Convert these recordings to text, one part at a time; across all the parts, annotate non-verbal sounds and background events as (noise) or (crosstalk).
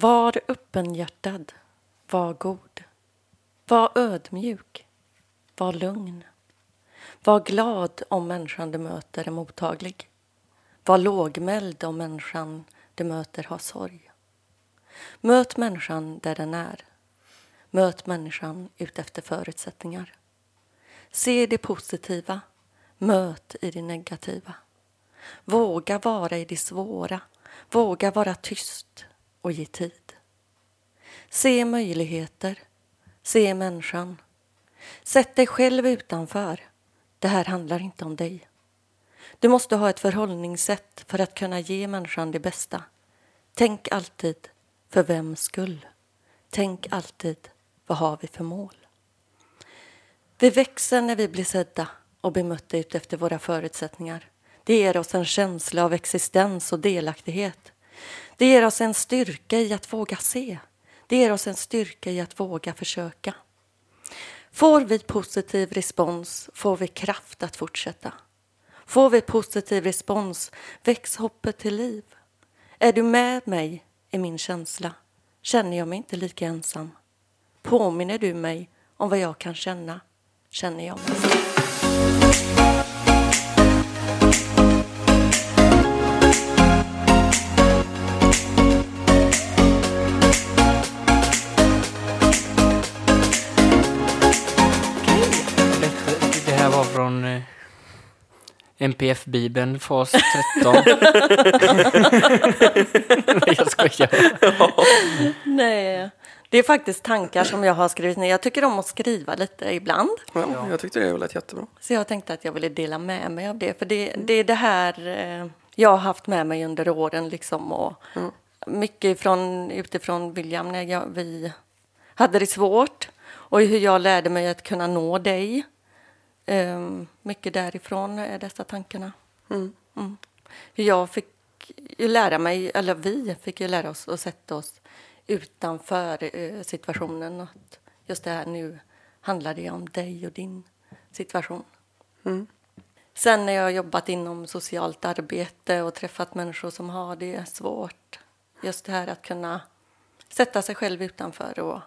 Var öppenhjärtad. Var god. Var ödmjuk. Var lugn. Var glad om människan du möter är mottaglig. Var lågmäld om människan du möter har sorg. Möt människan där den är. Möt människan utefter förutsättningar. Se det positiva. Möt i det negativa. Våga vara i det svåra. Våga vara tyst och ge tid. Se möjligheter. Se människan. Sätt dig själv utanför. Det här handlar inte om dig. Du måste ha ett förhållningssätt för att kunna ge människan det bästa. Tänk alltid, för vems skull? Tänk alltid, vad har vi för mål? Vi växer när vi blir sedda och bemötta utefter våra förutsättningar. Det ger oss en känsla av existens och delaktighet. Det ger oss en styrka i att våga se. Det ger oss en styrka i att våga försöka. Får vi positiv respons får vi kraft att fortsätta. Får vi positiv respons väcks hoppet till liv. Är du med mig i min känsla känner jag mig inte lika ensam. Påminner du mig om vad jag kan känna känner jag mig. NPF-bibeln, fas 13. (laughs) Nej, jag skojar. Nej, det är faktiskt tankar som jag har skrivit ner. Jag tycker om att skriva lite ibland. Ja, jag tyckte det lät jättebra. Så jag tänkte att jag ville dela med mig av det. För det, det är det här eh, jag har haft med mig under åren. Liksom, och Mycket från, utifrån William när jag, vi hade det svårt. Och hur jag lärde mig att kunna nå dig. Eh, mycket därifrån är dessa tankarna. Mm. Mm. Jag fick ju lära mig, eller vi fick ju lära oss att sätta oss utanför eh, situationen. Att just det här nu handlar det om dig och din situation. Mm. Sen när jag har jobbat inom socialt arbete och träffat människor som har det svårt. Just det här att kunna sätta sig själv utanför och,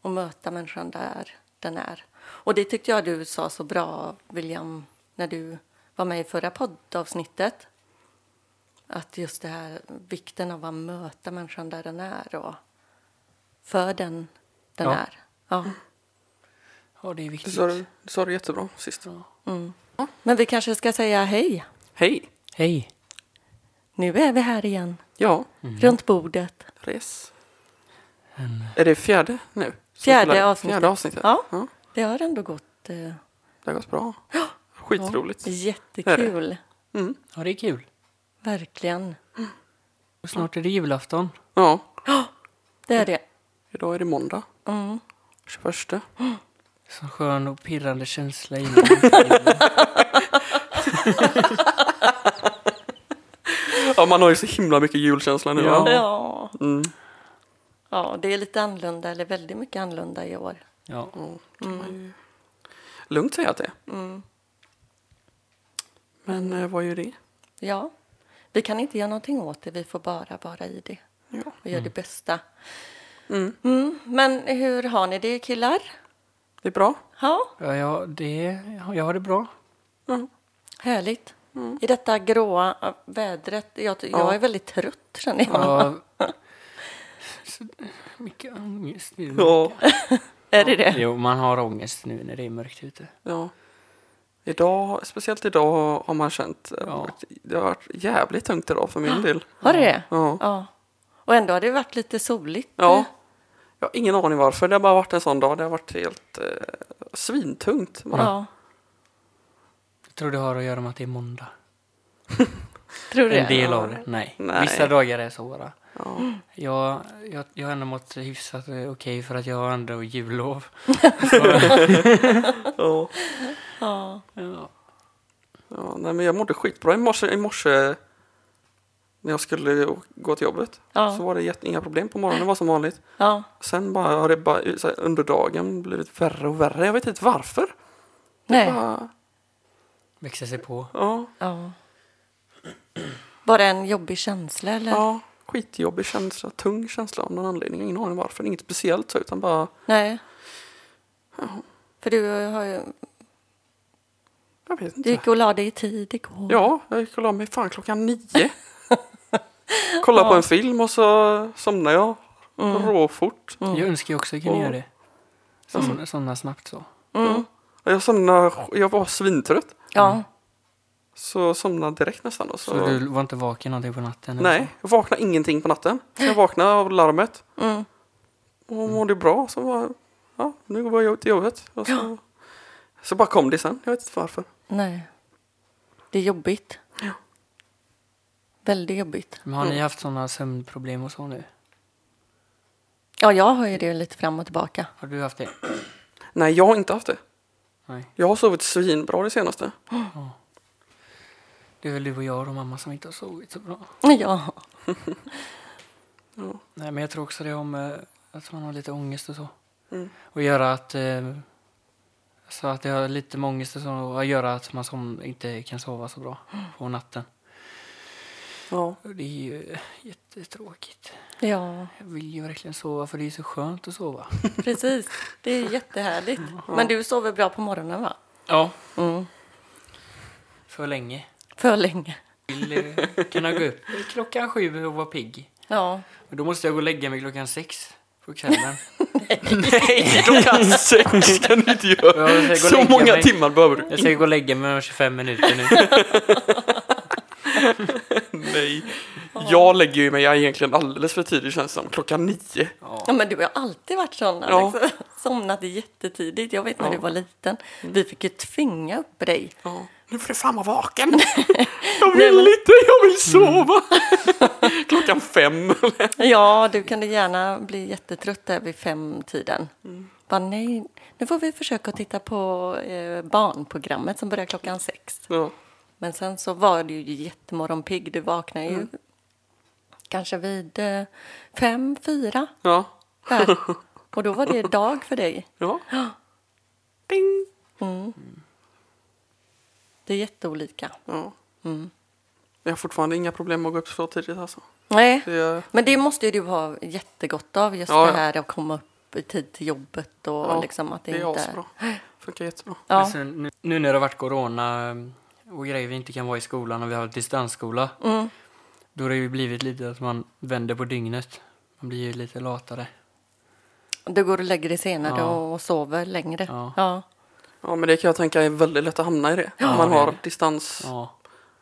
och möta människan där den är. Och det tyckte jag du sa så bra, William, när du var med i förra poddavsnittet. Att just det här vikten av att möta människan där den är och för den den Ja. är. Ja. Ja, det är Det viktigt. sa du, det sa du jättebra sist. Mm. Men vi kanske ska säga hej. Hej! Hej. Nu är vi här igen, Ja, runt bordet. res. Är det fjärde nu? Fjärde avsnittet. Fjärde avsnittet. Ja. ja. Det har ändå gått eh, Det har gått bra. Skitroligt. jättekul. Mm. Ja, det är kul. Verkligen. Och snart är det julafton. Ja, Det är det. idag är det måndag. Mm. 21. Så skön och pirrande känsla innan. (laughs) Ja, man har ju så himla mycket julkänsla nu. Ja. Ja. Ja. Mm. ja, det är lite annorlunda, eller väldigt mycket annorlunda i år. Ja. Mm. Lugnt säga att det är. Mm. Men eh, vad gör det? Ja, vi kan inte göra någonting åt det, vi får bara vara i det Ja. och göra det bästa. Mm. Mm. Men hur har ni det killar? Det är bra. Ja, Ja, ja, det, jag har det bra. Ja. härligt. I detta gråa vädret. Jag, jag Ja. är väldigt trött känner jag. Ja. (laughs) Så, mycket ångest. Ja. (laughs) Är det det? Jo, man har ångest nu när det är mörkt ute. ja. Idag, speciellt idag har man känt eh, Ja. att det har varit jävligt tungt idag för min del. Har det det? Ja. Ja. Och ändå har det varit lite soligt. Ja. Jag har ingen aning varför. Det har bara varit en sån dag. Det har varit helt eh, svintungt. Bara. Ja. Jag tror det har att göra med att det är måndag. (laughs) Tror du En det? del av det. Nej. Nej. Vissa dagar är så bara. Ja. Jag, jag, jag har ändå mått hyfsat eh, okej för att jag har ändå jullov. (laughs) Ja. Ja. Ja. Ja, nej, men jag mådde skitbra i morse, i morse när jag skulle gå till jobbet. Ja. Så var det jätte, inga problem på morgonen, det var som vanligt. ja. Sen bara har det bara här, under dagen blivit värre och värre. Jag vet inte varför. Nej. Bara, Växa sig på. ja, Ja. Bara en jobbig känsla eller? ja, skitjobbig känsla, tung känsla av någon anledning. Ingen aning varför, inget speciellt så utan bara, Nej. För du har ju, jag vet du inte. gick och la dig i tid igår. Ja, jag gick och la mig fan klockan nio. (laughs) Kollade på en film och så somnade jag råfort. Jag önskar ju också jag kunde Och- göra det. Somna, somna snabbt så. Mm. Och Jag somnade, jag var svintrött. Ja. Så somnade direkt nästan. Då, så. Så du var inte vaken någonting på natten? eller Nej, jag vaknade ingenting på natten. Jag vaknade av larmet Mm. och mådde bra. Så var, ja, nu går jag till jobbet. Och så, (gasps) så bara kom det sen. Jag vet inte varför. Nej. Det är jobbigt. Ja. Väldigt jobbigt. Men har ni haft sådana sömnproblem och så nu? Ja, jag har ju det lite fram och tillbaka. Har du haft det? Nej, jag har inte haft det. Nej. Jag har sovit svinbra det senaste. Det är väl du och jag och mamma som inte har sovit så bra. (laughs) Ja. Nej, men jag tror också det om eh, att man har lite ångest och så. Mm. Och göra att... Eh, så att det har lite med ångest och så och göra att man som inte kan sova så bra på natten. Ja. Det är ju jättetråkigt. Ja, Jag vill ju verkligen sova för det är så skönt att sova. (laughs) precis. Det är jättehärligt. Men du sover bra på morgonen, va? Ja. Mm. För länge. För länge. Vill eh, kunna gå upp klockan sju och vara pigg. Ja. Och då måste jag gå och lägga mig klockan sex på kvällen. (laughs) Nej, klockan sex kan du inte göra. Jag ska gå Så lägga många mig. timmar behöver du. Jag ska gå och lägga mig om 25 minuter nu. (laughs) Nej. Jag lägger ju mig egentligen alldeles för tidigt känns det som. Klockan nio. Ja. Ja, men du har alltid varit sån, Ja. Alex. Somnat jättetidigt. Jag vet när Ja. du var liten. Vi fick ju tvinga upp dig. Ja. Nu får du fan vara vaken. (laughs) Jag vill inte, jag vill sova. (laughs) Klockan fem. (laughs) Ja, du kunde gärna bli jättetrött där vid femtiden. Bara, nej, nu får vi försöka titta på eh, barnprogrammet som börjar klockan sex. Ja. Men sen så var du ju jättemorgonpigg. Du vaknade ju kanske vid eh, fem, fyra Ja. där. (laughs) Och då var det dag för dig. Ja. Ding. Det är jätteolika. Ja. Mm. Jag har fortfarande inga problem med att gå upp så tidigt alltså. Nej, Det men det måste ju du ha jättegott av. Just Ja, det här att komma upp i tid till jobbet och ja, liksom att det, det är inte asbra. Funkar jättebra. Ja. Sen, nu, nu när det har varit corona eh, och grejer vi inte kan vara i skolan och vi har distansskola. Mm. Då har det ju blivit lite att man vänder på dygnet. Man blir ju lite latare. Du går och lägger dig senare Ja. och sover längre. Ja. Ja. Ja men det kan jag tänka är väldigt lätt att hamna i det. Ja, om man har det. distans. Ja.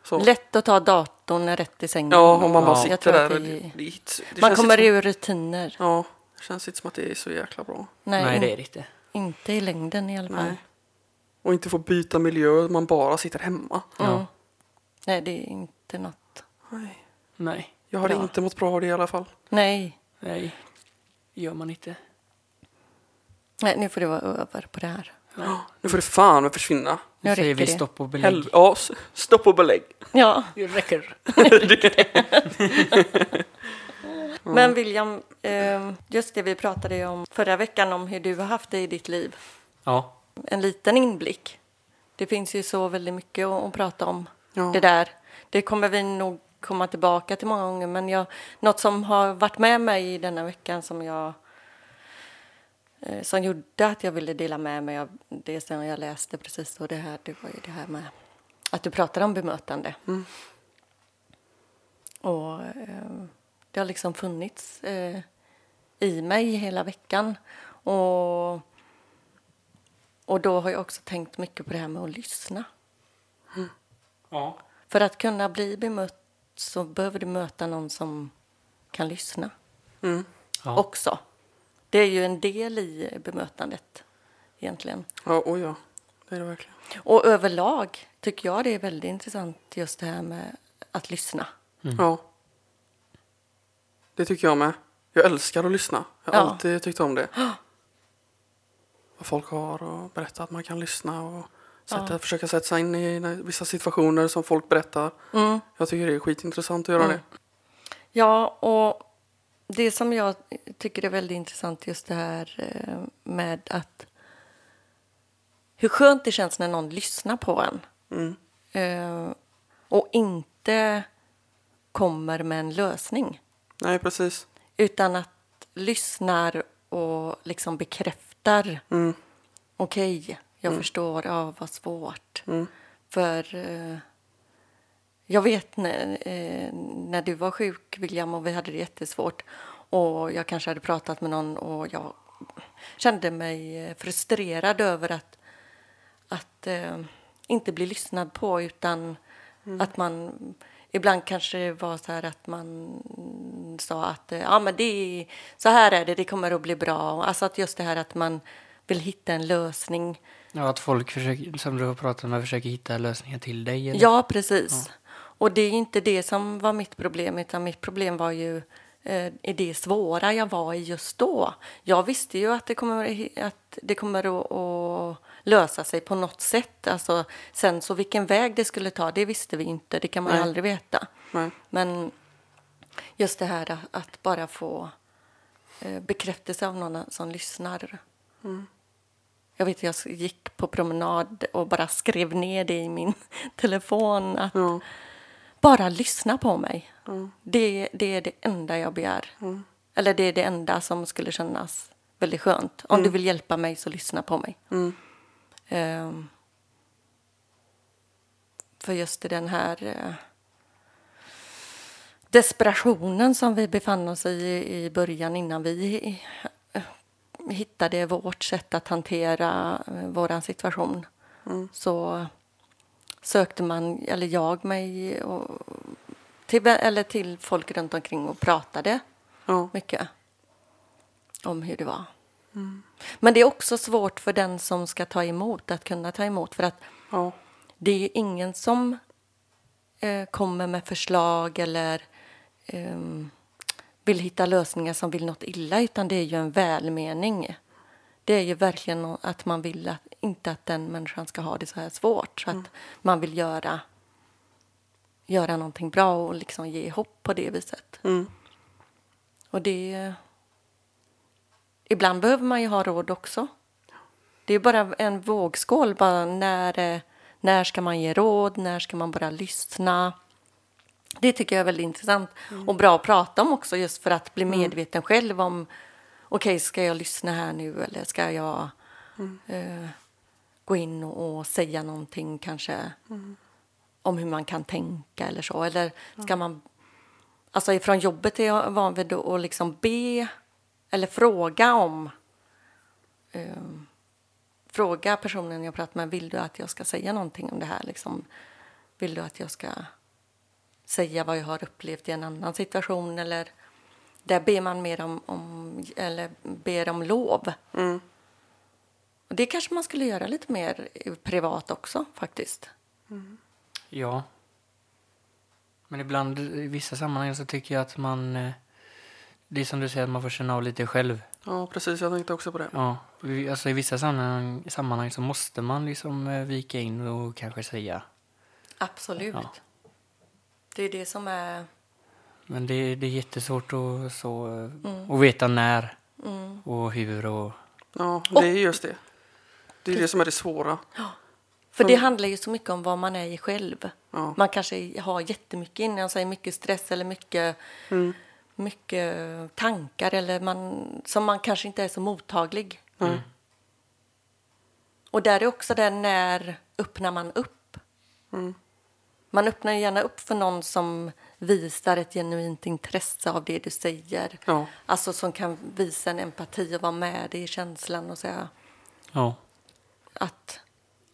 Så. Lätt att ta datorn rätt i sängen. Ja, om man bara sitter där. det- Det, det, det Man kommer ur rutiner. Ja, det känns inte som att det är så jäkla bra. Nej, Nej, det är det inte. inte i längden i alla fall. Nej. Och inte få byta miljö, man bara sitter hemma. Mm. Ja. Nej, det är inte något. Nej. Nej, Jag hade Bra. inte mått bra av det i alla fall. Nej. nej. Gör man inte. Nej, nu får det vara över på det här. Nu får det fan försvinna. Nu säger vi det. stopp och belägg. Helv ja, stopp och belägg. Ja, Det räcker. (laughs) men William, eh, just det vi pratade om förra veckan om hur du har haft det i ditt liv. Ja. En liten inblick. Det finns ju så väldigt mycket att, att prata om. Ja. Det där. Det kommer vi nog komma tillbaka till många gånger. Men jag, något som har varit med mig i denna veckan som jag eh, som gjorde att jag ville dela med mig av det som jag läste precis och det här, det var ju det här med att du pratade om bemötande. Mm. Och eh, det har liksom funnits eh, i mig hela veckan. Och, och då har jag också tänkt mycket på det här med att lyssna. Ja. För att kunna bli bemött så behöver du möta någon som kan lyssna Mm. Ja. också. Det är ju en del i bemötandet egentligen. Ja, oj ja. Det är det verkligen. Och överlag tycker jag det är väldigt intressant just det här med att lyssna. Ja. Det tycker jag med. Jag älskar att lyssna. Jag har Ja. alltid tyckt om det. (gasps) Vad folk har och berätta att man kan lyssna och sätta, försöka sätta sig in i vissa situationer som folk berättar. Mm. Jag tycker det är skitintressant att göra det. Ja, och det som jag tycker är väldigt intressant just det här eh, med att hur skönt det känns när någon lyssnar på en. Mm. Eh, och inte kommer med en lösning. Nej, precis. Utan att lyssnar och liksom bekräftar. Mm. Okej, jag förstår. Ja, vad svårt. Mm. För eh, jag vet när, eh, när du var sjuk, William, och vi hade det jättesvårt och jag kanske hade pratat med någon och jag kände mig eh, frustrerad över att, att eh, inte bli lyssnad på utan att man ibland kanske var så här att man sa att eh, ja, men det är, så här är det, det kommer att bli bra. Alltså att just det här att man vill hitta en lösning. Ja, att folk försöker, som du har pratat med försöker hitta lösningar till dig. Eller? Ja, precis. Och det är inte det som var mitt problem, utan mitt problem var ju eh, det svåra jag var i just då. Jag visste ju att det kommer, att det kommer att, att lösa sig på något sätt. Alltså, sen så vilken väg det skulle ta, det visste vi inte. Det kan man Nej. aldrig veta. Nej. Men just det här att, att bara få eh, bekräftelse av någon som lyssnar. Jag vet, jag gick på promenad och bara skrev ner det i min (laughs) telefon. Att Ja. bara lyssna på mig. Det, det är det enda jag begär. Eller det är det enda som skulle kännas väldigt skönt. Om du vill hjälpa mig så lyssna på mig. Mm. Ehm, för just i den här eh, desperationen som vi befann oss i i början innan vi hittade vårt sätt att hantera eh, vår situation så sökte man, eller jag mig och, till, eller till folk runt omkring och pratade Ja. mycket om hur det var. Men det är också svårt för den som ska ta emot att kunna ta emot för att Ja. det är ju ingen som eh, kommer med förslag eller ehm, vill hitta lösningar som vill något illa utan det är ju en välmening. Det är ju verkligen att man vill att, inte att den människan ska ha det så här svårt så att man vill göra, göra någonting bra och liksom ge hopp på det viset. Mm. Och det... Ibland behöver man ju ha råd också. Det är bara en vågskål. Bara när, eh, när ska man ge råd? När ska man bara lyssna? Det tycker jag är väldigt intressant. Och bra att prata om också just för att bli medveten själv om okej, ska jag lyssna här nu eller ska jag eh, gå in och, och säga någonting kanske om hur man kan tänka eller så? Eller ska man Alltså ifrån jobbet är jag van vid att liksom be eller fråga om eh, fråga personen jag pratar med, vill du att jag ska säga någonting om det här? Liksom, vill du att jag ska säga vad jag har upplevt i en annan situation? Eller där ber man mer om, om eller ber om lov. Mm. Och det kanske man skulle göra lite mer privat också faktiskt. Ja. Men ibland i vissa sammanhang så tycker jag att man... eh, Det är som du säger, att man får känna av lite själv. ja, precis. Jag tänkte också på det. Ja, alltså i vissa sammanhang, sammanhang så måste man liksom eh, vika in och kanske säga. Absolut. Ja. Det är det som är... Men det, det är jättesvårt att, så, att veta när och hur och... Ja, det är just det. Det är det som är det svåra. För det handlar ju så mycket om vad man är i själv. Ja. Man kanske har jättemycket innan sig, mycket stress eller mycket, mycket tankar eller man, som man kanske inte är så mottaglig. Nej. Och där är också det när öppnar man upp? Mm. Man öppnar gärna upp för någon som visar ett genuint intresse av det du säger. Ja. Alltså som kan visa en empati och vara med i känslan och säga Ja. att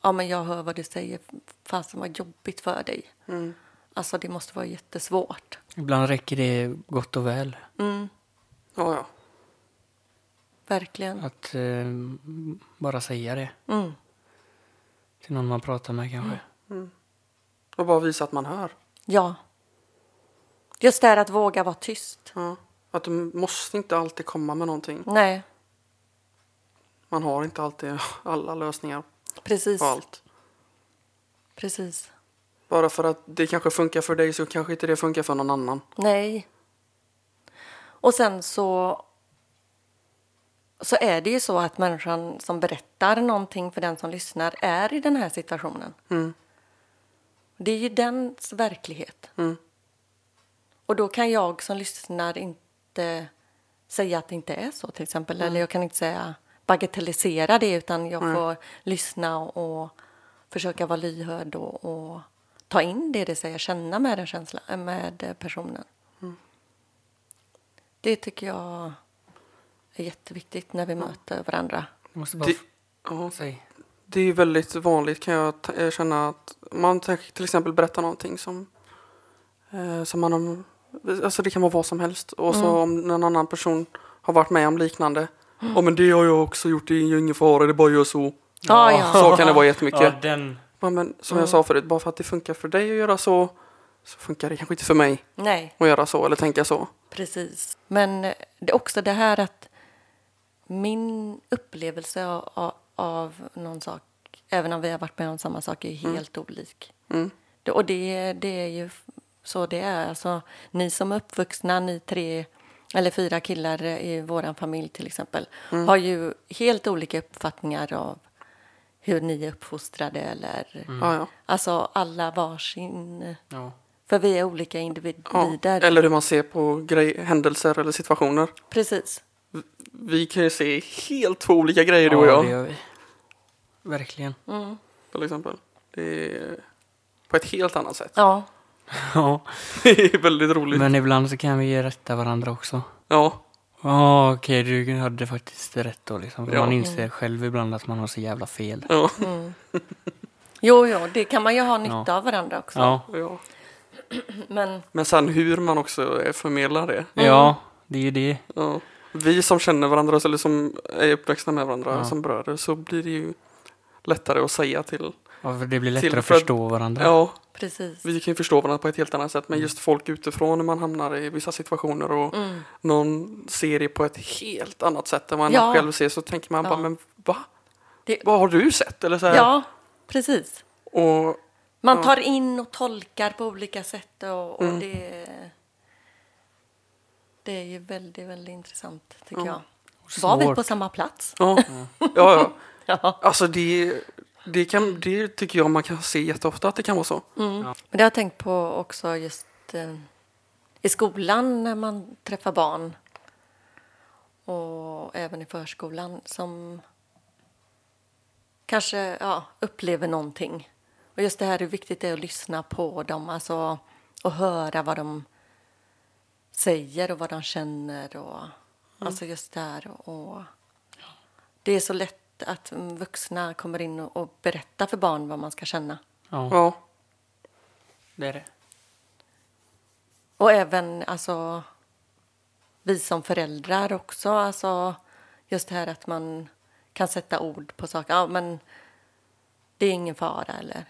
ja, men jag hör vad du säger, fasen vad jobbigt för dig. Mm. Alltså det måste vara jättesvårt. Ibland räcker det gott och väl. Mm, Ja, ja. verkligen. Att eh, bara säga det Mm, till någon man pratar med kanske. Och bara visa att man hör. ja. Just det här att våga vara tyst. Ja. Att du måste inte alltid komma med någonting. Nej, Man har inte alltid (laughs) alla lösningar precis. på allt. Precis. Bara för att det kanske funkar för dig så kanske inte det funkar för någon annan. Nej. Och sen så så är det ju så att människan som berättar någonting för den som lyssnar är i den här situationen. Mm. Det är ju dens verklighet. Mm. Och då kan jag som lyssnar inte säga att det inte är så till exempel. Eller jag kan inte säga bagatellisera det utan jag får lyssna och, och försöka vara lyhörd och, och ta in det det säger, känna med den känsla, med personen. Det tycker jag är jätteviktigt när vi möter varandra. Jag måste bara... Det, Säg. Det är väldigt vanligt kan jag eh, känna att man tänker till exempel berättar någonting som, eh, som man har, alltså det kan vara vad som helst och så om någon annan person har varit med om liknande. Ja men det har jag också gjort, det är ingen fara, det är bara att göra så. Ja, ja. Så kan det vara jättemycket. Ja, den... Ja, men som jag sa förut, bara för att det funkar för dig att göra så, så funkar det kanske inte för mig Nej, att göra så eller tänka så. precis. Men det är också det här att min upplevelse av, av, någon sak, även om vi har varit med om samma sak, är helt olik. Mm. Det, och det, det är ju så det är. Alltså, ni som är uppvuxna, ni tre eller fyra killar i vår familj till exempel, har ju helt olika uppfattningar av hur ni är uppfostrade eller Ja, ja. alltså alla varsin. Ja. För vi är olika Ja. individer. Eller hur man ser på grej, händelser eller situationer. Precis. Vi kan ju se helt två olika grejer du och ja, jag. det gör vi. Verkligen. Mm. Till exempel. Det är på ett helt annat sätt. Ja, (laughs) Ja. Det är väldigt roligt. Men ibland så kan vi ge rätta varandra också. Ja, Ja, okej, du hade faktiskt rätt då liksom. För Ja. Man inser själv ibland att man har så jävla fel. ja, jo, jo, det kan man ju ha nytta Ja. av varandra också. Ja, ja. Men Men sen hur man också eh, förmedlar det. ja det är ju det. Ja. Vi som känner varandra eller som är uppväxta med varandra Ja. som bröder så blir det ju lättare att säga till. Ja, för det blir lättare Till att för att- förstå varandra. Ja, precis. vi kan ju förstå varandra på ett helt annat sätt. Men just folk utifrån när man hamnar i vissa situationer och Mm. någon ser det på ett helt annat sätt än man Ja. själv ser så tänker man Ja. bara, men va? Det- Vad har du sett? Eller så här. Ja, precis. Och Man Ja. tar in och tolkar på olika sätt och, och Mm. det, det är ju väldigt, väldigt intressant tycker Ja. jag. Var vi på samma plats? ja, ja, ja. (laughs) Ja. Alltså det, det, kan, det tycker jag man kan se jätteofta att det kan vara så. Mm. Men det har jag tänkt på också just eh, i skolan när man träffar barn och även i förskolan som kanske ja, upplever någonting. Och just det här hur viktigt det är att lyssna på dem alltså, och höra vad de säger och vad de känner. Och, Alltså just det här. Och, det är så lätt att mm, vuxna kommer in och, och berättar för barn vad man ska känna. Ja, Ja, det är det. Och även alltså, vi som föräldrar också. Alltså, just det här att man kan sätta ord på saker. Ja, men det är ingen fara eller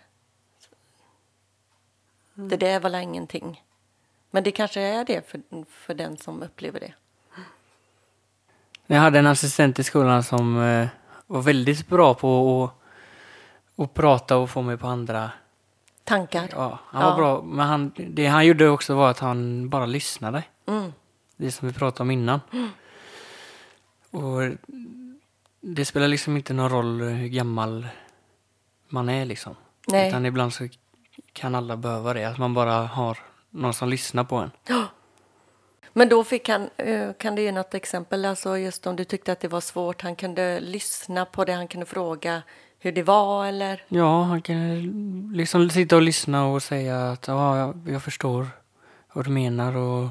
det där var väl ingenting. Men det kanske är det för, för den som upplever det. Jag hade en assistent i skolan som eh, var väldigt bra på att, att prata och få mig på andra. Tankar. Ja, han Ja. var bra. Men han, det han gjorde också var att han bara lyssnade. Mm. Det som vi pratade om innan. Och det spelar liksom inte någon roll hur gammal man är liksom. Nej. Utan ibland så kan alla behöva det. Att man bara har någon som lyssnar på en. (gasps) Men då fick han, eh, kan du ge något exempel, alltså just om du tyckte att det var svårt, han kunde lyssna på det, han kunde fråga hur det var eller? Ja, han kan liksom sitta och lyssna och säga att ja, jag, jag förstår vad du menar och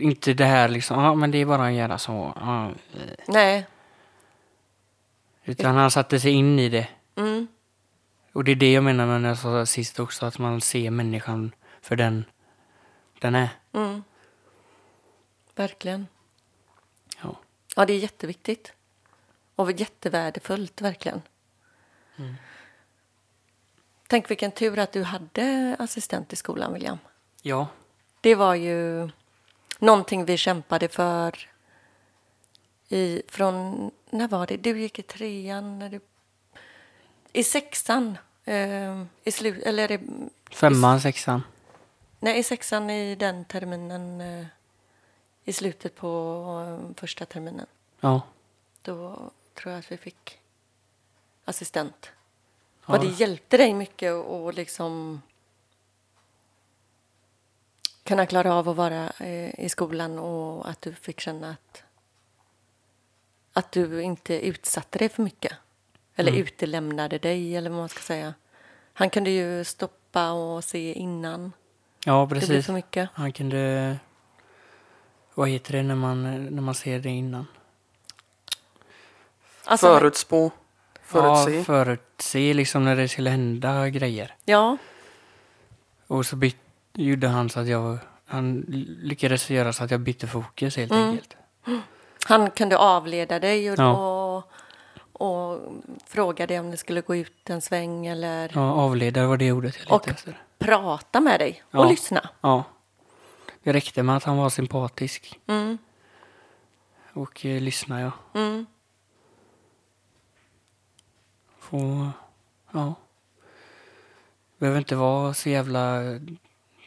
inte det här liksom, ja men det är bara att göra så. Ja. Nej. utan han satte sig in i det. Mm. Och det är det jag menar med när jag sa sist också, att man ser människan för den den är. Mm. Verkligen. Ja. Ja, det är jätteviktigt. Och jättevärdefullt, verkligen. Tänk vilken tur att du hade assistent i skolan, William. Ja, Det var ju någonting vi kämpade för i, från, när var det? Du gick i trean, när du, i sexan, eh, i slut, eller i, femman, sexan. Nej, i sexan i den terminen, eh, i slutet på eh, första terminen. Ja. Då tror jag att vi fick assistent. Ja, Vad det hjälpte dig mycket och liksom... kunna klara av att vara eh, i skolan och att du fick känna att, att du inte utsatte dig för mycket. Eller Mm. utelämnade dig, eller vad man ska säga. Han kunde ju stoppa och se innan Ja, det blev precis. för mycket. Han kunde... Vad heter det när man, när man ser det innan? Alltså, Förutspå. Förutse. Ja, förutse liksom när det skulle hända grejer. Ja, Och så byt, gjorde han så att jag... Han lyckades göra så att jag bytte fokus helt Mm. enkelt. han kunde avleda dig och, Ja. och, och fråga dig om det skulle gå ut en sväng eller Ja, avledare var det ordet jag letade efter. Prata med dig och Ja. lyssna. Ja. Det räckte med att han var sympatisk. Mm, Och eh, lyssna, ja. mm, Få... Ja. Behöver inte vara så jävla...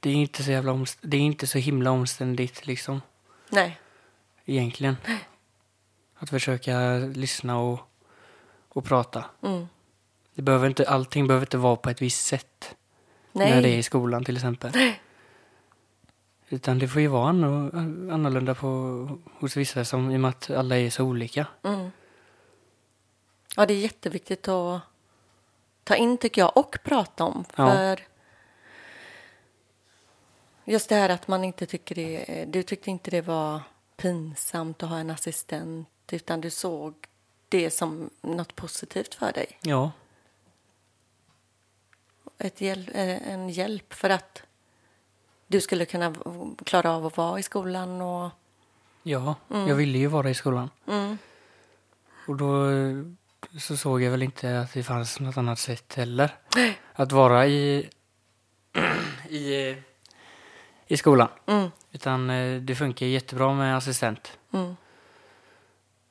Det är inte så jävla omst... Det är inte så himla omständigt liksom. nej, Egentligen. Att försöka lyssna och, och prata. mm, Det behöver inte, allting behöver inte vara på ett visst sätt. Nej. När det är i skolan till exempel. Utan det får ju vara anno- annorlunda på, hos vissa som, i och med att alla är så olika. Mm. Ja, det är jätteviktigt att ta in tycker jag och prata om. Ja. För just det här att man inte tycker det, du tyckte inte det var pinsamt att ha en assistent utan du såg det som något positivt för dig. Ja, Ett hjäl- eh, en hjälp för att du skulle kunna klara av att vara i skolan och ja. jag ville ju vara i skolan. mm, Och då eh, så såg jag väl inte att det fanns något annat sätt heller. Att vara i, (clears throat) i, i skolan. mm, Utan eh, det funkar jättebra med assistent. mm.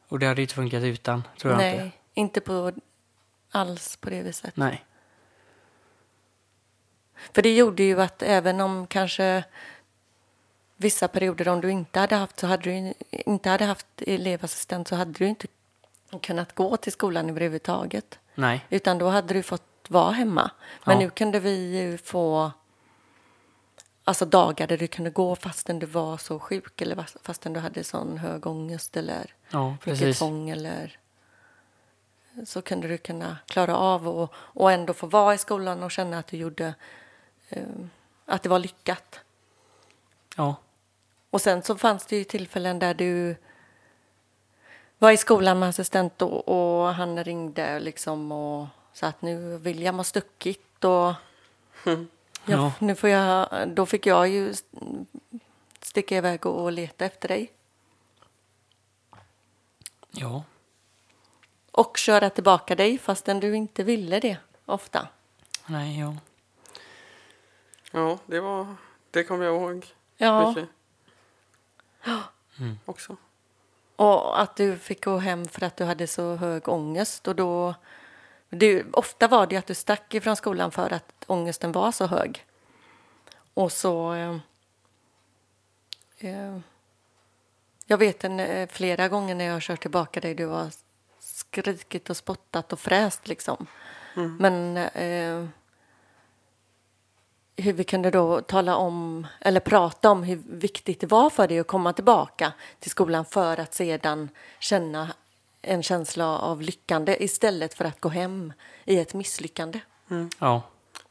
Och det hade inte funkat utan, tror jag Nej, inte. inte på alls på det viset. Nej. För det gjorde ju att även om kanske vissa perioder om du inte hade haft så hade du inte hade haft elevassistent så hade du inte kunnat gå till skolan överhuvudtaget. Nej. Utan då hade du fått vara hemma. Men Ja. nu kunde vi ju få alltså dagar där du kunde gå fastän du var så sjuk eller fast- fastän du hade sån hög ångest eller Ja, mycket tvång eller så kunde du kunna klara av och, och ändå få vara i skolan och känna att du gjorde att det var lyckat. Ja. Och sen så fanns det ju tillfällen där du var i skolan med assistent och, och han ringde liksom och sa att nu William har stuckit och ja, Ja. nu får jag, då fick jag ju sticka iväg och, och leta efter dig. Ja. Och köra tillbaka dig fastän du inte ville det ofta. Nej, ja. Ja, det var... Det kommer jag ihåg Ja, mycket. Mm. Också. och att du fick gå hem för att du hade så hög ångest. Och då, det, ofta var det att du stack ifrån skolan för att ångesten var så hög. Och så... Eh, eh, jag vet en, eh, flera gånger när jag har kört tillbaka dig, du har skrikit och spottat och fräst liksom. Men eh, hur vi kunde då tala om, eller prata om hur viktigt det var för dig att komma tillbaka till skolan för att sedan känna en känsla av lyckande istället för att gå hem i ett misslyckande. Ja.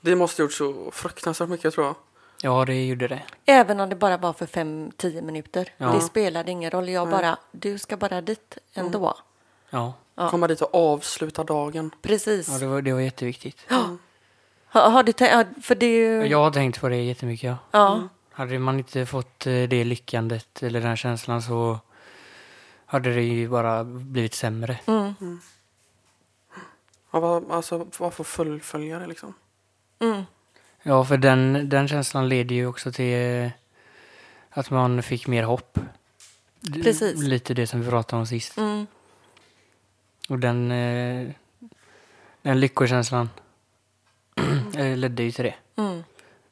Det måste gjort så fruktansvärt mycket tror jag. Ja, det gjorde det. Även om det bara var för fem, tio minuter. Ja. Det spelade ingen roll. Jag bara, du ska bara dit ändå. Ja. Ja. Komma dit och avsluta dagen. Precis. Ja, det var, det var jätteviktigt. Har, har du tänkt, för det är ju... Jag har tänkt på det jättemycket. Ja. Ja, Hade man inte fått eh, det lyckandet eller den känslan så hade det ju bara blivit sämre. mm, Ja, vad- alltså, varför fullfölja det liksom? mm, Ja, för den, den känslan leder ju också till eh, att man fick mer hopp. Precis. Lite det som vi pratade om sist. mm, Och den, eh, den lyckokänslan (clears throat) eh, ledde ju till det. mm.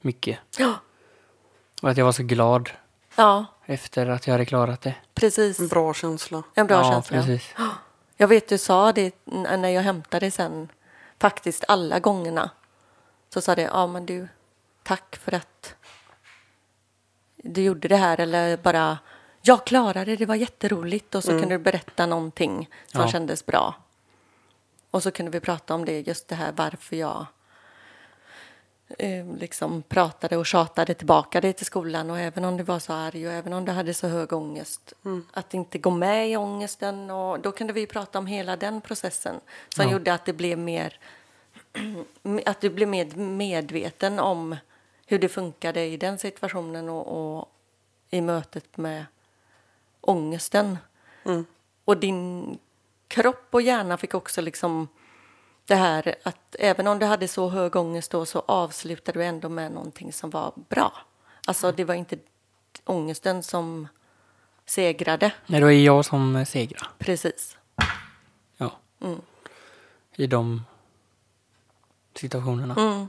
Mycket. Ja, Och att jag var så glad ja, efter att jag hade klarat det. precis. En bra känsla. En bra ja, känsla. precis. Jag vet du sa det när jag hämtade sen, faktiskt alla gångerna. Så sa det, ja men du, tack för att du gjorde det här eller bara jag klarade det, det var jätteroligt och så kunde du berätta någonting som Ja. kändes bra. Och så kunde vi prata om det, just det här varför jag eh, liksom pratade och tjatade tillbaka det till skolan och även om du var så arg och även om du hade så hög ångest att inte gå med i ångesten och då kunde vi prata om hela den processen som Ja. gjorde att det blev mer (clears throat) att du blev mer medveten om hur det funkade i den situationen och, och i mötet med ångesten. Mm. Och din kropp och hjärna fick också liksom det här att även om du hade så hög ångest då så avslutade du ändå med någonting som var bra. Alltså det var inte ångesten som segrade. Nej, det var jag som segrade. Precis. Ja. Mm. I de situationerna. Mm.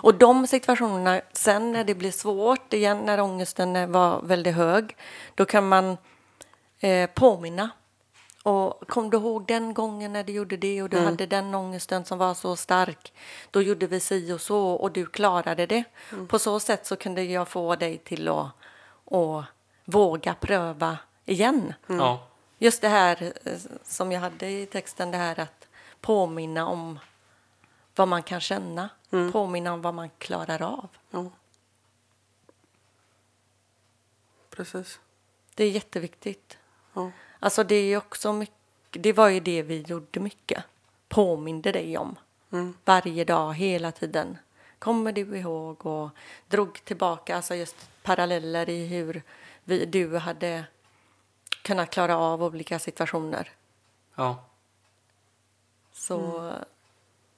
Och de situationerna, sen när det blir svårt igen, när ångesten var väldigt hög, då kan man eh, påminna. Och kom du ihåg den gången när du gjorde det och du hade den ångesten som var så stark? Då gjorde vi si och så och du klarade det. På så sätt så kunde jag få dig till att, att våga pröva igen. Ja. Just det här eh, som jag hade i texten, det här att påminna om vad man kan känna. Påminna om vad man klarar av. Ja. Precis. Det är jätteviktigt. Ja. Alltså det är också mycket, det var ju det vi gjorde mycket. Påminde dig om. Mm. Varje dag, hela tiden. Kommer du ihåg? Och drog tillbaka, alltså just paralleller i hur vi, du hade kunnat klara av olika situationer. Ja. Så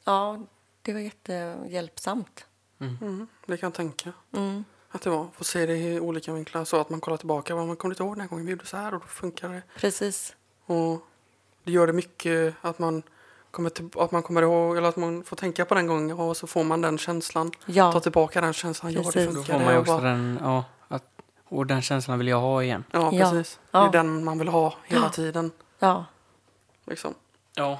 ja, det var jättehjälpsamt. Mm. Det kan jag tänka. Mm. Att det var. Få se det i olika vinklar så att man kollar tillbaka. Vad man kommer inte ihåg den här gången vi gjorde så här och då funkar det. Precis. Och det gör det mycket att man kommer, till, att man kommer ihåg eller att man får tänka på den gången och så får man den känslan. Ja. Ta tillbaka den känslan. Ja, det Precis. Då funkar. får man ju också bara- den, ja, att, och den känslan vill jag ha igen. Ja, Ja. precis. Ja. Det är den man vill ha hela tiden. Ja, Liksom. Ja.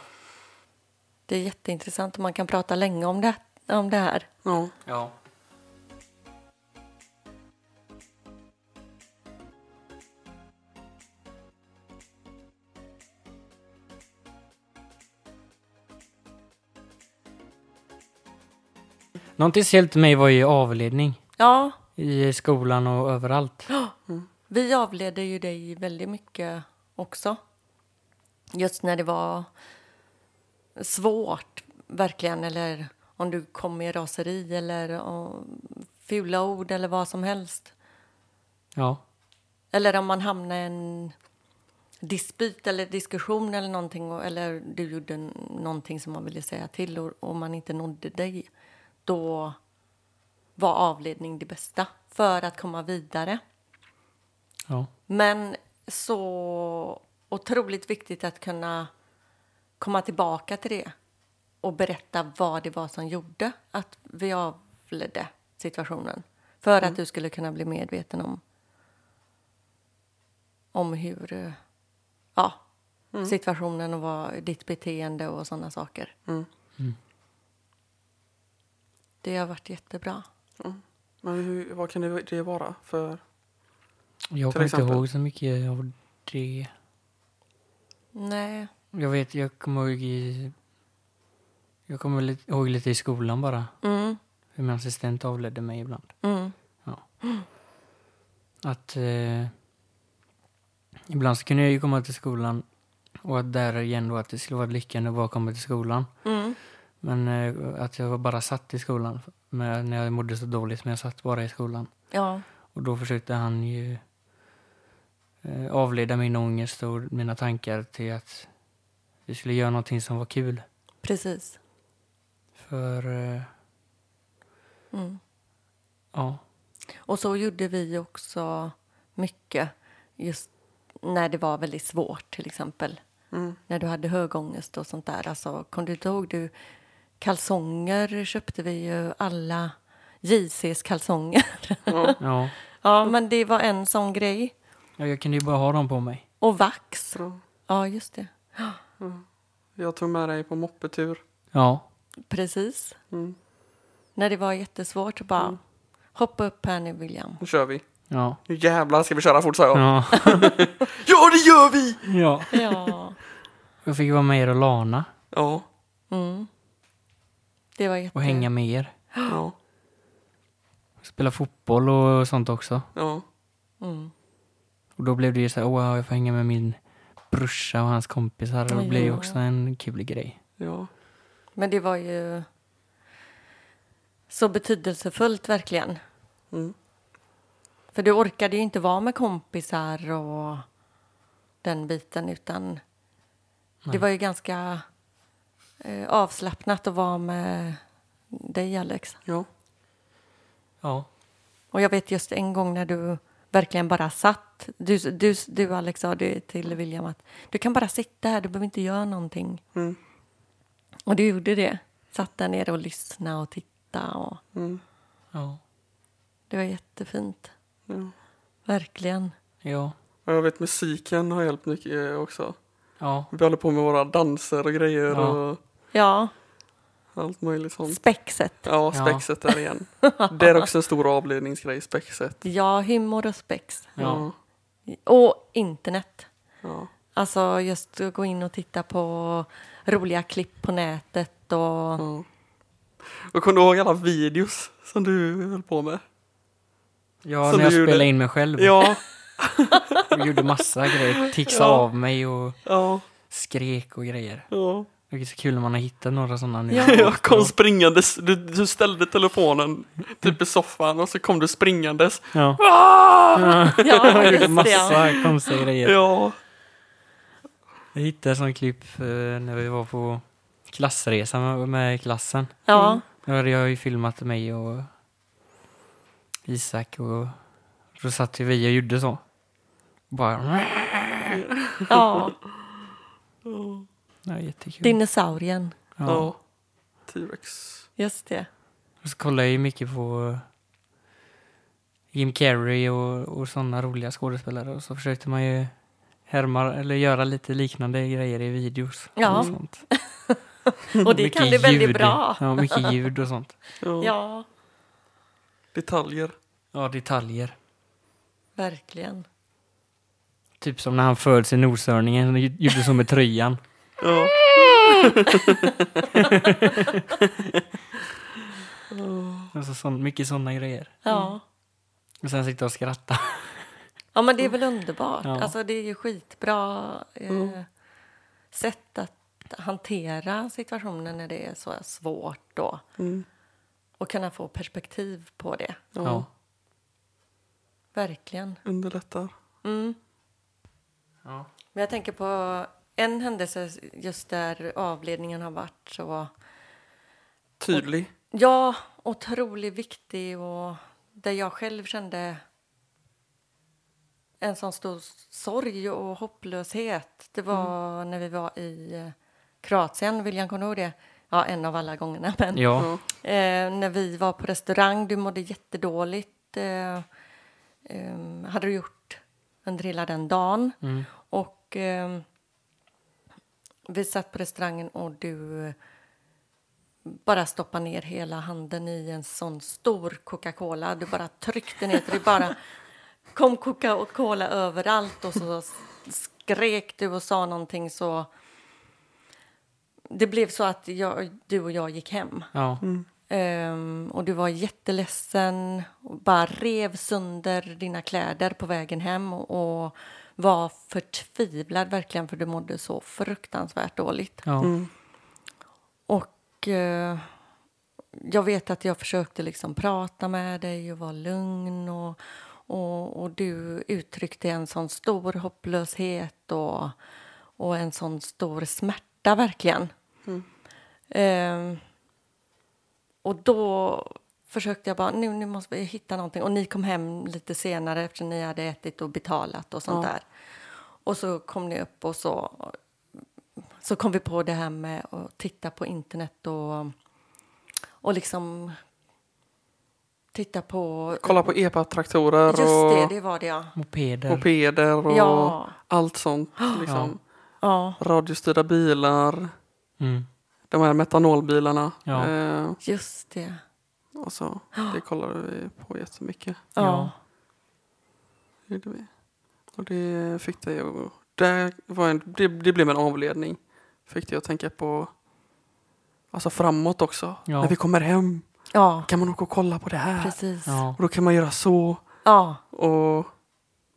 det är jätteintressant och man kan prata länge om det, om det här. Ja. Ja. Någonting som hjälpte mig var ju avledning Ja, i skolan och överallt. (gasps) vi avledde ju dig väldigt mycket också. Just när det var svårt, verkligen, eller om du kom med raseri eller fula ord eller vad som helst. Ja. Eller om man hamnade i en dispyt eller diskussion eller någonting eller du gjorde någonting som man ville säga till och, och man inte nådde dig. Då var avledning det bästa för att komma vidare. Ja. Men så otroligt viktigt att kunna komma tillbaka till det och berätta vad det var som gjorde att vi avledde situationen. För att du skulle kunna bli medveten om, om hur ja, situationen och vad, ditt beteende och sådana saker. Mm. Det har varit jättebra. Men hur, vad kan det, det vara för... Jag kommer inte ihåg så mycket av det. Nej, Jag vet, jag kommer ihåg i... Jag kommer lite- ihåg lite i skolan bara. mm, Hur min assistent avledde mig ibland. mm, Att... Eh, ibland så kunde jag ju komma till skolan och att där igen då att det skulle vara lyckande att bara komma till skolan. mm, Men eh, att jag bara satt i skolan med, när jag mådde så dåligt, men jag satt bara i skolan. ja, Och då försökte han ju eh, avleda min ångest och mina tankar till att vi skulle göra någonting som var kul. precis. För, eh, Mm. ja, Och så gjorde vi också mycket just när det var väldigt svårt till exempel. Mm. När du hade hög ångest och sånt där. Alltså, kom du inte ihåg? Du, kalsonger köpte vi ju alla. JCs kalsonger. Ja. ja. ja, men det var en sån grej. ja, jag kunde ju bara ha dem på mig. Och vax. Bra. Ja, just det. Jag tog med dig på moppetur. Ja, Precis. Mm. När det var jättesvårt, så bara Hoppa upp här nu William. Nu kör vi. Ja. Nu jävlar ska vi köra fort sa jag. Ja. (laughs) Ja, det gör vi! ja. Ja. Jag fick vara med er och lana Ja. Mm. Det var jätte... och hänga med er. Ja. Spela fotboll och sånt också. Ja. Mm. Och då blev det ju så här, åh, jag får hänga med min brorsa och hans kompisar. Och det blev ju Ja. också en kul grej. Ja. Men det var ju så betydelsefullt verkligen. Mm. För du orkade ju inte vara med kompisar och den biten utan det Nej. var ju ganska eh, avslappnat att vara med dig Alex. Ja. Ja. Och jag vet just en gång när du verkligen bara satt. Du, du, du Alex sa det till William att du kan bara sitta här, du behöver inte göra någonting. Mm. Och du gjorde det. Satt där nere och lyssnade och tittade. Och Mm. Ja. det var jättefint. Ja. Verkligen. Ja. Och jag vet musiken har hjälpt mycket eh, också. Ja. Vi håller på med våra danser och grejer Ja. och Ja, allt möjligt sånt. spexet. Ja, spexet där igen. Det är också en stor avledningsgrej, spexet. Ja, humor och spex. Ja. Och internet. Ja. Alltså just att gå in och titta på roliga klipp på nätet och... ja. Och kommer du ihåg alla videos som du höll på med? Ja, Som när jag gjorde. spelade in mig själv. Ja. (laughs) (laughs) Jag gjorde massa grejer. Tixade Ja. av mig och Ja. skrek och grejer. Ja. Det är så kul när man har hittat några sådana nu. Jag kom springandes. Du, du ställde telefonen typ i soffan och så kom du springandes. Ja. Ah! Ja, Jag gjorde massa Ja. konstiga grejer. Ja. Jag hittade en sån klipp eh, när vi var på klassresa med, med klassen. ja. Då hade jag ju filmat mig och Isak och då satt vi och gjorde så. Bara... ja. Det var jättekul. Dinosaurien. ja. Ja. T-rex. Just det. Och så kollade jag ju mycket på Jim Carrey och, och sådana roliga skådespelare och så försökte man ju härma eller göra lite liknande grejer i videos. Ja. Och, sånt. (laughs) Och det kan du väldigt bra. Ja, mycket ljud och sånt. Ja. Ja, Detaljer. Ja, detaljer. verkligen. Typ som när han föds i noshörningen och gjorde så med tröjan. (laughs) Ja. (laughs) Alltså sån, mycket sådana grejer. Ja. Och sen sitta och skratta. (laughs) ja, men det är väl underbart. Ja. Alltså, det är ju skitbra eh, Mm. sätt att hantera situationen när det är så svårt då. Mm. Och kunna få perspektiv på det. Ja. Ja. Verkligen. Underlättar. Mm. Ja. Men jag tänker på en händelse just där avledningen har varit så Tydlig. Ja, otroligt viktig och där jag själv kände en sån stor sorg och hopplöshet. Det var när vi var i eh, Kroatien, William, kommer ihåg det? Ja, en av alla gångerna. Men, Ja. Ja. eh, när vi var på restaurang, du mådde jättedåligt. Eh, eh, hade du gjort under hela den dagen. Mm. Och eh, vi satt på restaurangen och du bara stoppade ner hela handen i en sån stor Coca-Cola. Du bara tryckte ner så det bara kom Coca-Cola överallt och så skrek du och sa någonting så det blev så att jag, du och jag gick hem. Ja. Ehm, och du var jätteledsen och bara rev sönder dina kläder på vägen hem och, och var förtvivlad verkligen för du mådde så fruktansvärt dåligt. Ja. Mm. Och eh, jag vet att jag försökte liksom prata med dig och vara lugn och, och, och du uttryckte en sån stor hopplöshet och, och en sån stor smärta verkligen. Ehm, och då försökte jag bara, nu, nu måste vi hitta någonting. Och ni kom hem lite senare eftersom ni hade ätit och betalat och sånt Ja. där. Och så kom ni upp och så, så kom vi på det här med att titta på internet och, och liksom titta på... Kolla på epa-traktorer Just det, och det var det ja. Mopeder. mopeder och Ja, allt sånt. Liksom. ja, Radiostyrda bilar. Mm. De här metanolbilarna. Ja. Eh, just det. Alltså, det kollade vi på jättemycket. Ja. Det gjorde vi. Och det fick det att... Det, var en, det, det blev en avledning. Fick det att tänka på alltså framåt också. Ja. När vi kommer hem Ja, kan man åka och kolla på det här. precis. Ja. Och då kan man göra så. Ja, Och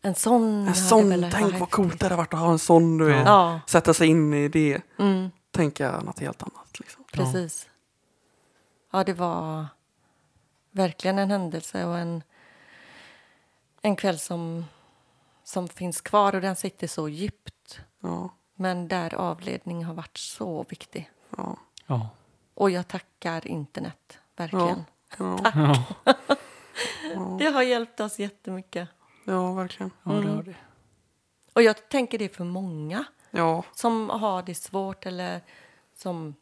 en sån en sån, tänk vad coolt det hade varit att ha en sån. Du Sätta sig in i det. mm, Tänka något helt annat. Liksom. precis. Ja, det var verkligen en händelse och en, en kväll som, som finns kvar och den sitter så djupt. Ja, Men där avledning har varit så viktig. ja, Ja. Och jag tackar internet, verkligen. ja, Ja. (laughs) Det har hjälpt oss jättemycket. ja, verkligen. ja, det har det. Och jag tänker det för många Ja, som har det svårt eller som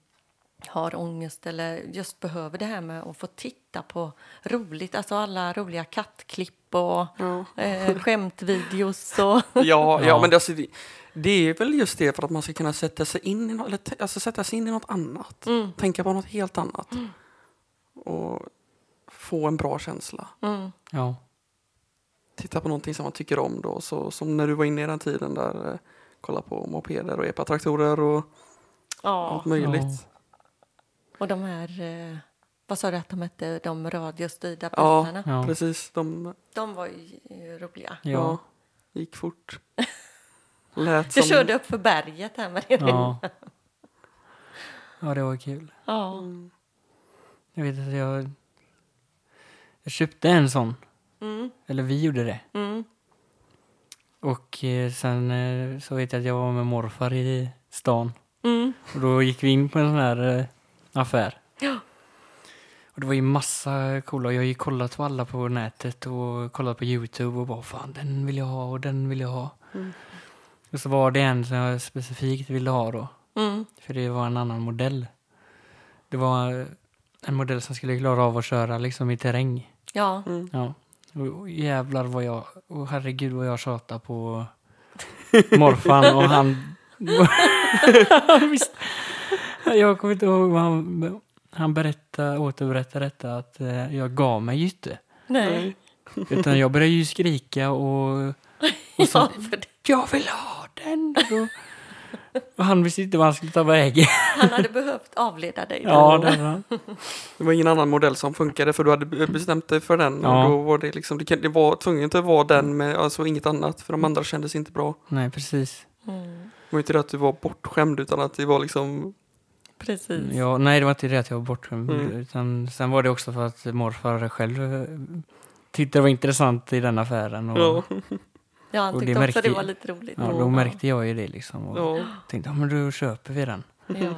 har ångest eller just behöver det här med att få titta på roligt, alltså alla roliga kattklipp och ja. eh, skämtvideos och... (laughs) Ja, ja. Ja. men det, alltså, det, det är väl just det för att man ska kunna sätta sig in i något, eller, alltså, sätta sig in i något annat. Mm. Tänka på något helt annat. Och få en bra känsla. Mm. Ja. Titta på någonting som man tycker om då. Så, som när du var inne i den tiden där. Kolla på mopeder och epatraktorer och Ja, allt möjligt. och de här... Eh, vad sa du att de hette? De radiostyrda Ja. bilarna. Ja. Precis, de De var ju roliga. ja. Ja. gick fort. (laughs) Lät Du som... körde upp för berget här med din... Ja. ja, det var kul. Ja. Mm. Jag vet att jag... Jag köpte en sån. Mm. Eller vi gjorde det. Mm. Och eh, sen eh, så vet jag att jag var med morfar i stan. Mm. Och då gick vi in på en sån här eh, affär. Ja. Och det var ju massa coola. Jag har ju kollat på alla på nätet och kollat på Youtube och bara fan den vill jag ha och den vill jag ha. Mm. Och så var det en som jag specifikt ville ha då. Mm. För det var en annan modell. Det var en modell som skulle klara av att köra liksom i terräng. Ja. Mm. Ja. Och, jävlar vad jag, och herregud vad jag tjatade på (laughs) morfan och han... (laughs) Jag kommer inte ihåg vad han... Han berättade, återberättade detta att eh, jag gav mig ju inte. Nej. Utan jag började ju skrika och... och så, (laughs) Ja, för det. jag vill ha den! Och, och han visste inte vad han skulle ta vägen. Han hade behövt avleda dig. då. Ja, det han. Det var ingen annan modell som funkade för du hade be- bestämt dig för den. Ja. Och då var det liksom, det var tvunget att vara den med alltså inget annat för de andra kändes inte bra. Nej, precis. Mm. Det var inte det att du var bortskämd utan att det var liksom, Precis. Ja, nej, det var inte det att jag var bortskämd. Mm. Utan sen var det också för att morfar själv eh, tyckte det var intressant i den affären. Och, ja, Ja, han Och tyckte det också märkte- det var lite roligt. ja, då märkte jag ju det liksom. Och ja. tänkte, ja men då köper vi den. Ja.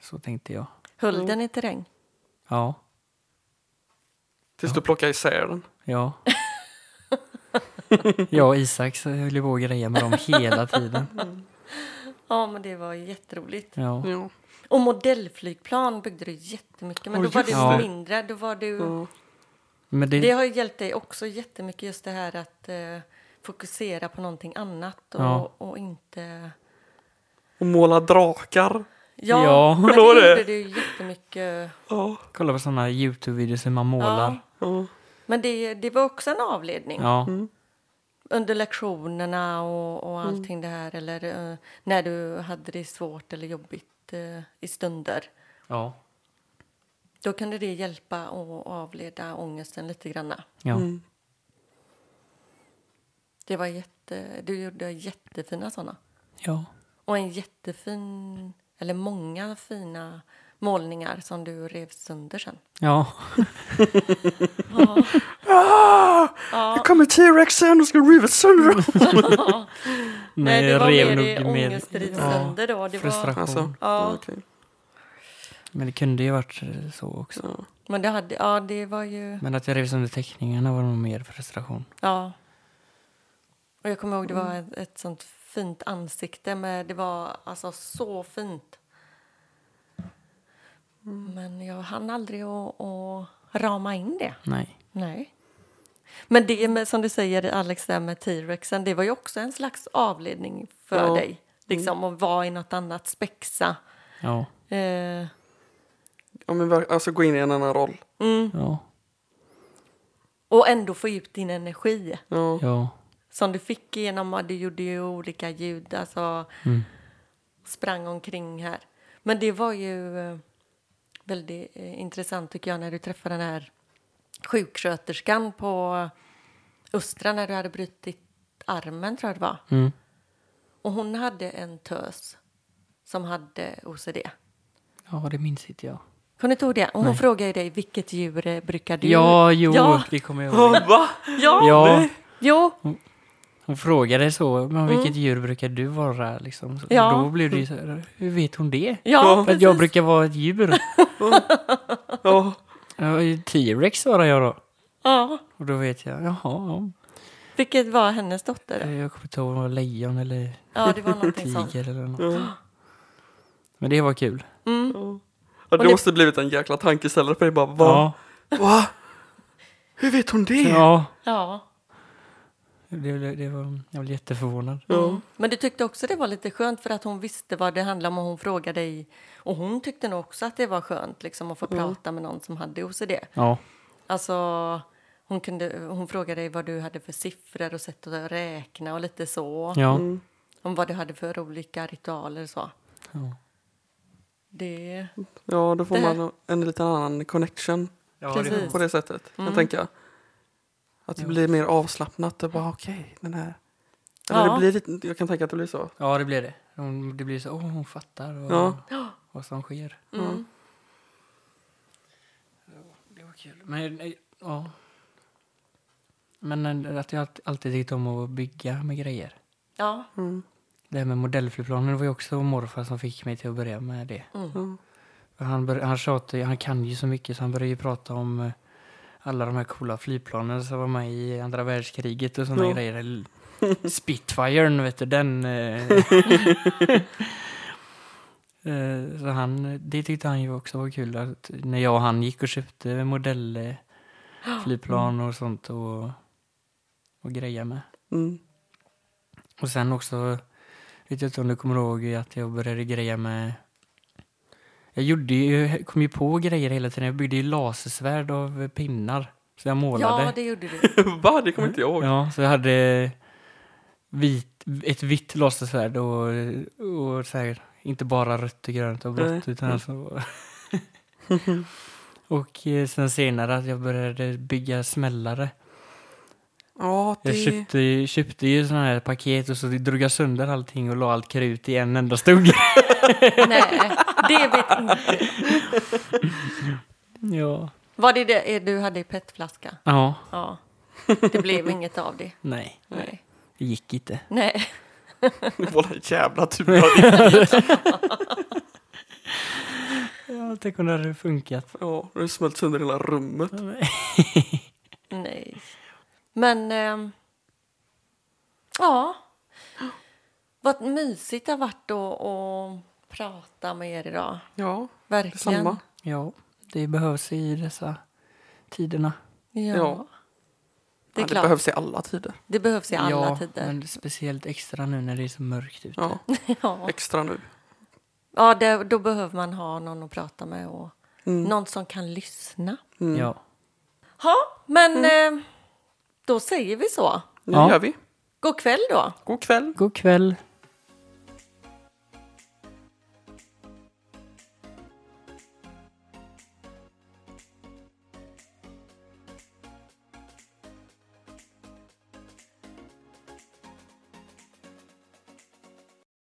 Så tänkte jag. Höll den i terräng? Ja, Tills du plockade isär den. ja. (laughs) jag och Isak så höll ju på och greja med dem hela tiden. Ja, men det var jätteroligt. Ja, Ja. Och modellflygplan byggde du jättemycket, men Oj, då var du mindre. Då var du... Ja. Men det, Det har ju hjälpt dig också jättemycket, just det här att eh, fokusera på någonting annat och, Ja. och inte... Och måla drakar. Ja, Ja. (laughs) men (laughs) det gjorde du ju jättemycket. Ja. kolla på sådana Youtube-videos hur man målar. Ja. Men det, det var också en avledning. Ja, Mm. Under lektionerna och, och allting det här. Eller eh, när du hade det svårt eller jobbigt eh, i stunder. ja, Då kunde det hjälpa att avleda ångesten lite grann. ja. Mm. Det var jätte, du gjorde jättefina såna. ja. Och en jättefin, eller många fina målningar som du rev sönder sen. ja. (laughs) Ah! Ja. Nu kommer T-rexen och ska riva sönder den. (laughs) Nej, det var mer mer- ångestdriv ja, sönder då. Det var, frustration. Alltså, Ja. ja. Men det kunde ju varit eh, så också. Ja. men det, hade, ja, det var ju... Men att jag rev sönder teckningarna var nog mer frustration. Ja. Och jag kommer ihåg det var ett, ett sånt fint ansikte. Med, det var alltså så fint. Men jag hann aldrig att, att rama in det. Nej. Nej. Men det med, som du säger Alex där med T-rexen, det var ju också en slags avledning för Ja. dig. Liksom att vara i något annat, spexa. Ja. Eh, ja, men, alltså gå in i en annan roll. Ja. Och ändå få ut din energi Ja. Ja. som du fick genom att du gjorde ju olika ljud, alltså Mm. sprang omkring här. Men det var ju eh, väldigt eh, intressant tycker jag när du träffade den här sjuksköterskan på Östra när du hade brutit armen tror jag det var. Mm. Och hon hade en tös som hade OCD. Ja, det minns inte jag. Kommer du ihåg det? Hon Nej. frågade dig vilket djur eh, brukar du... Ja, jo, Ja, det kommer jag ihåg. Va? ja, Ja, jo. hon frågade så, men vilket djur brukar du vara? Liksom. Så Ja. Då blev det ju så här, hur vet hon det? Ja, För att jag brukar vara ett djur. (laughs) Ja. Ja, T-rex svarade jag då. Ja. Och då vet jag, jaha, ja. Vilket var hennes dotter? Jag kommer inte ihåg om det var lejon eller Ja, det var någonting (laughs) sånt. tiger eller något. Men det var kul. Mm. Ja, det ni- måste blivit en jäkla tankeställare för dig bara, va? Ja. Va? Hur vet hon det? ja. Ja. Det, det, det var, jag blev jätteförvånad. Ja. Men du tyckte också det var lite skönt för att hon visste vad det handlade om och hon frågade dig. Och hon tyckte nog också att det var skönt liksom att få prata med någon som hade OCD. Ja. Alltså, hon, kunde, hon frågade dig vad du hade för siffror och sätt att räkna och lite så. Ja. Mm. Om vad du hade för olika ritualer och så. Ja. Det, Ja, då får Det man en liten annan connection Ja, Precis. på det sättet. Mm. Jag tänker att det Ja. blir mer avslappnat. Det bara okej, den här. Eller Ja. det blir lite, jag kan tänka att det blir så. ja, det blev det. Hon, det blir så, åh, hon fattar vad, Ja. vad som sker. mm. Det var kul. Men, ja. Men eh, att jag allt- alltid tyckt om att bygga med grejer. Ja. Mm. Det här med modellflygplanen det var ju också morfar som fick mig till att börja med det. Mm. För Han, bör, han, tjatar, han kan ju så mycket så han började ju prata om eh, alla de här coola flygplanen som var med i andra världskriget och sådana Ja. grejer. Spitfiren, vet du, den... Eh, (laughs) eh, så han, det tyckte han ju också var kul. Att när jag och han gick och köpte modellflygplan och sånt och, och grejer med. Mm. Och sen också, vet jag inte om du kommer ihåg att jag började greja med jag gjorde ju, kom ju på grejer hela tiden. Jag byggde ju lasersvärd av pinnar. Så jag målade. ja, det gjorde du. (laughs) Va? Det kommer inte jag ihåg. Ja, så jag hade vit, ett vitt lasersvärd och, och så här, inte bara rött och grönt och blått Nej. utan alltså. (laughs) (laughs) och sen senare att jag började bygga smällare. Ja, det... Jag köpte, köpte ju sådana här paket och så drog jag sönder allting och la allt krut i en enda stugg. (laughs) Nej, det vet inte. (laughs) ja. Var det det du hade i petflaska? Ja, Ja. Det blev inget av det. nej, Nej. det gick inte. Nej. (laughs) Det var en jävla tur Ja, tänk om det hade funkat. Ja, det smält sönder hela rummet. Nej. Men... ehm, ja. Vad mysigt det har varit att, att prata med er idag. Ja, Verkligen. detsamma. Ja, det behövs i dessa tiderna. Ja. Ja. Det är ja, det behövs i alla tider. Det behövs i alla ja, tider. men speciellt extra nu när det är så mörkt ute. Ja, (laughs) Ja, extra nu. ja det, då behöver man ha någon att prata med och Mm. någon som kan lyssna. Mm. Ja. Ja, men eh, då säger vi så. Nu Ja. gör vi. God kväll då. God kväll. God kväll.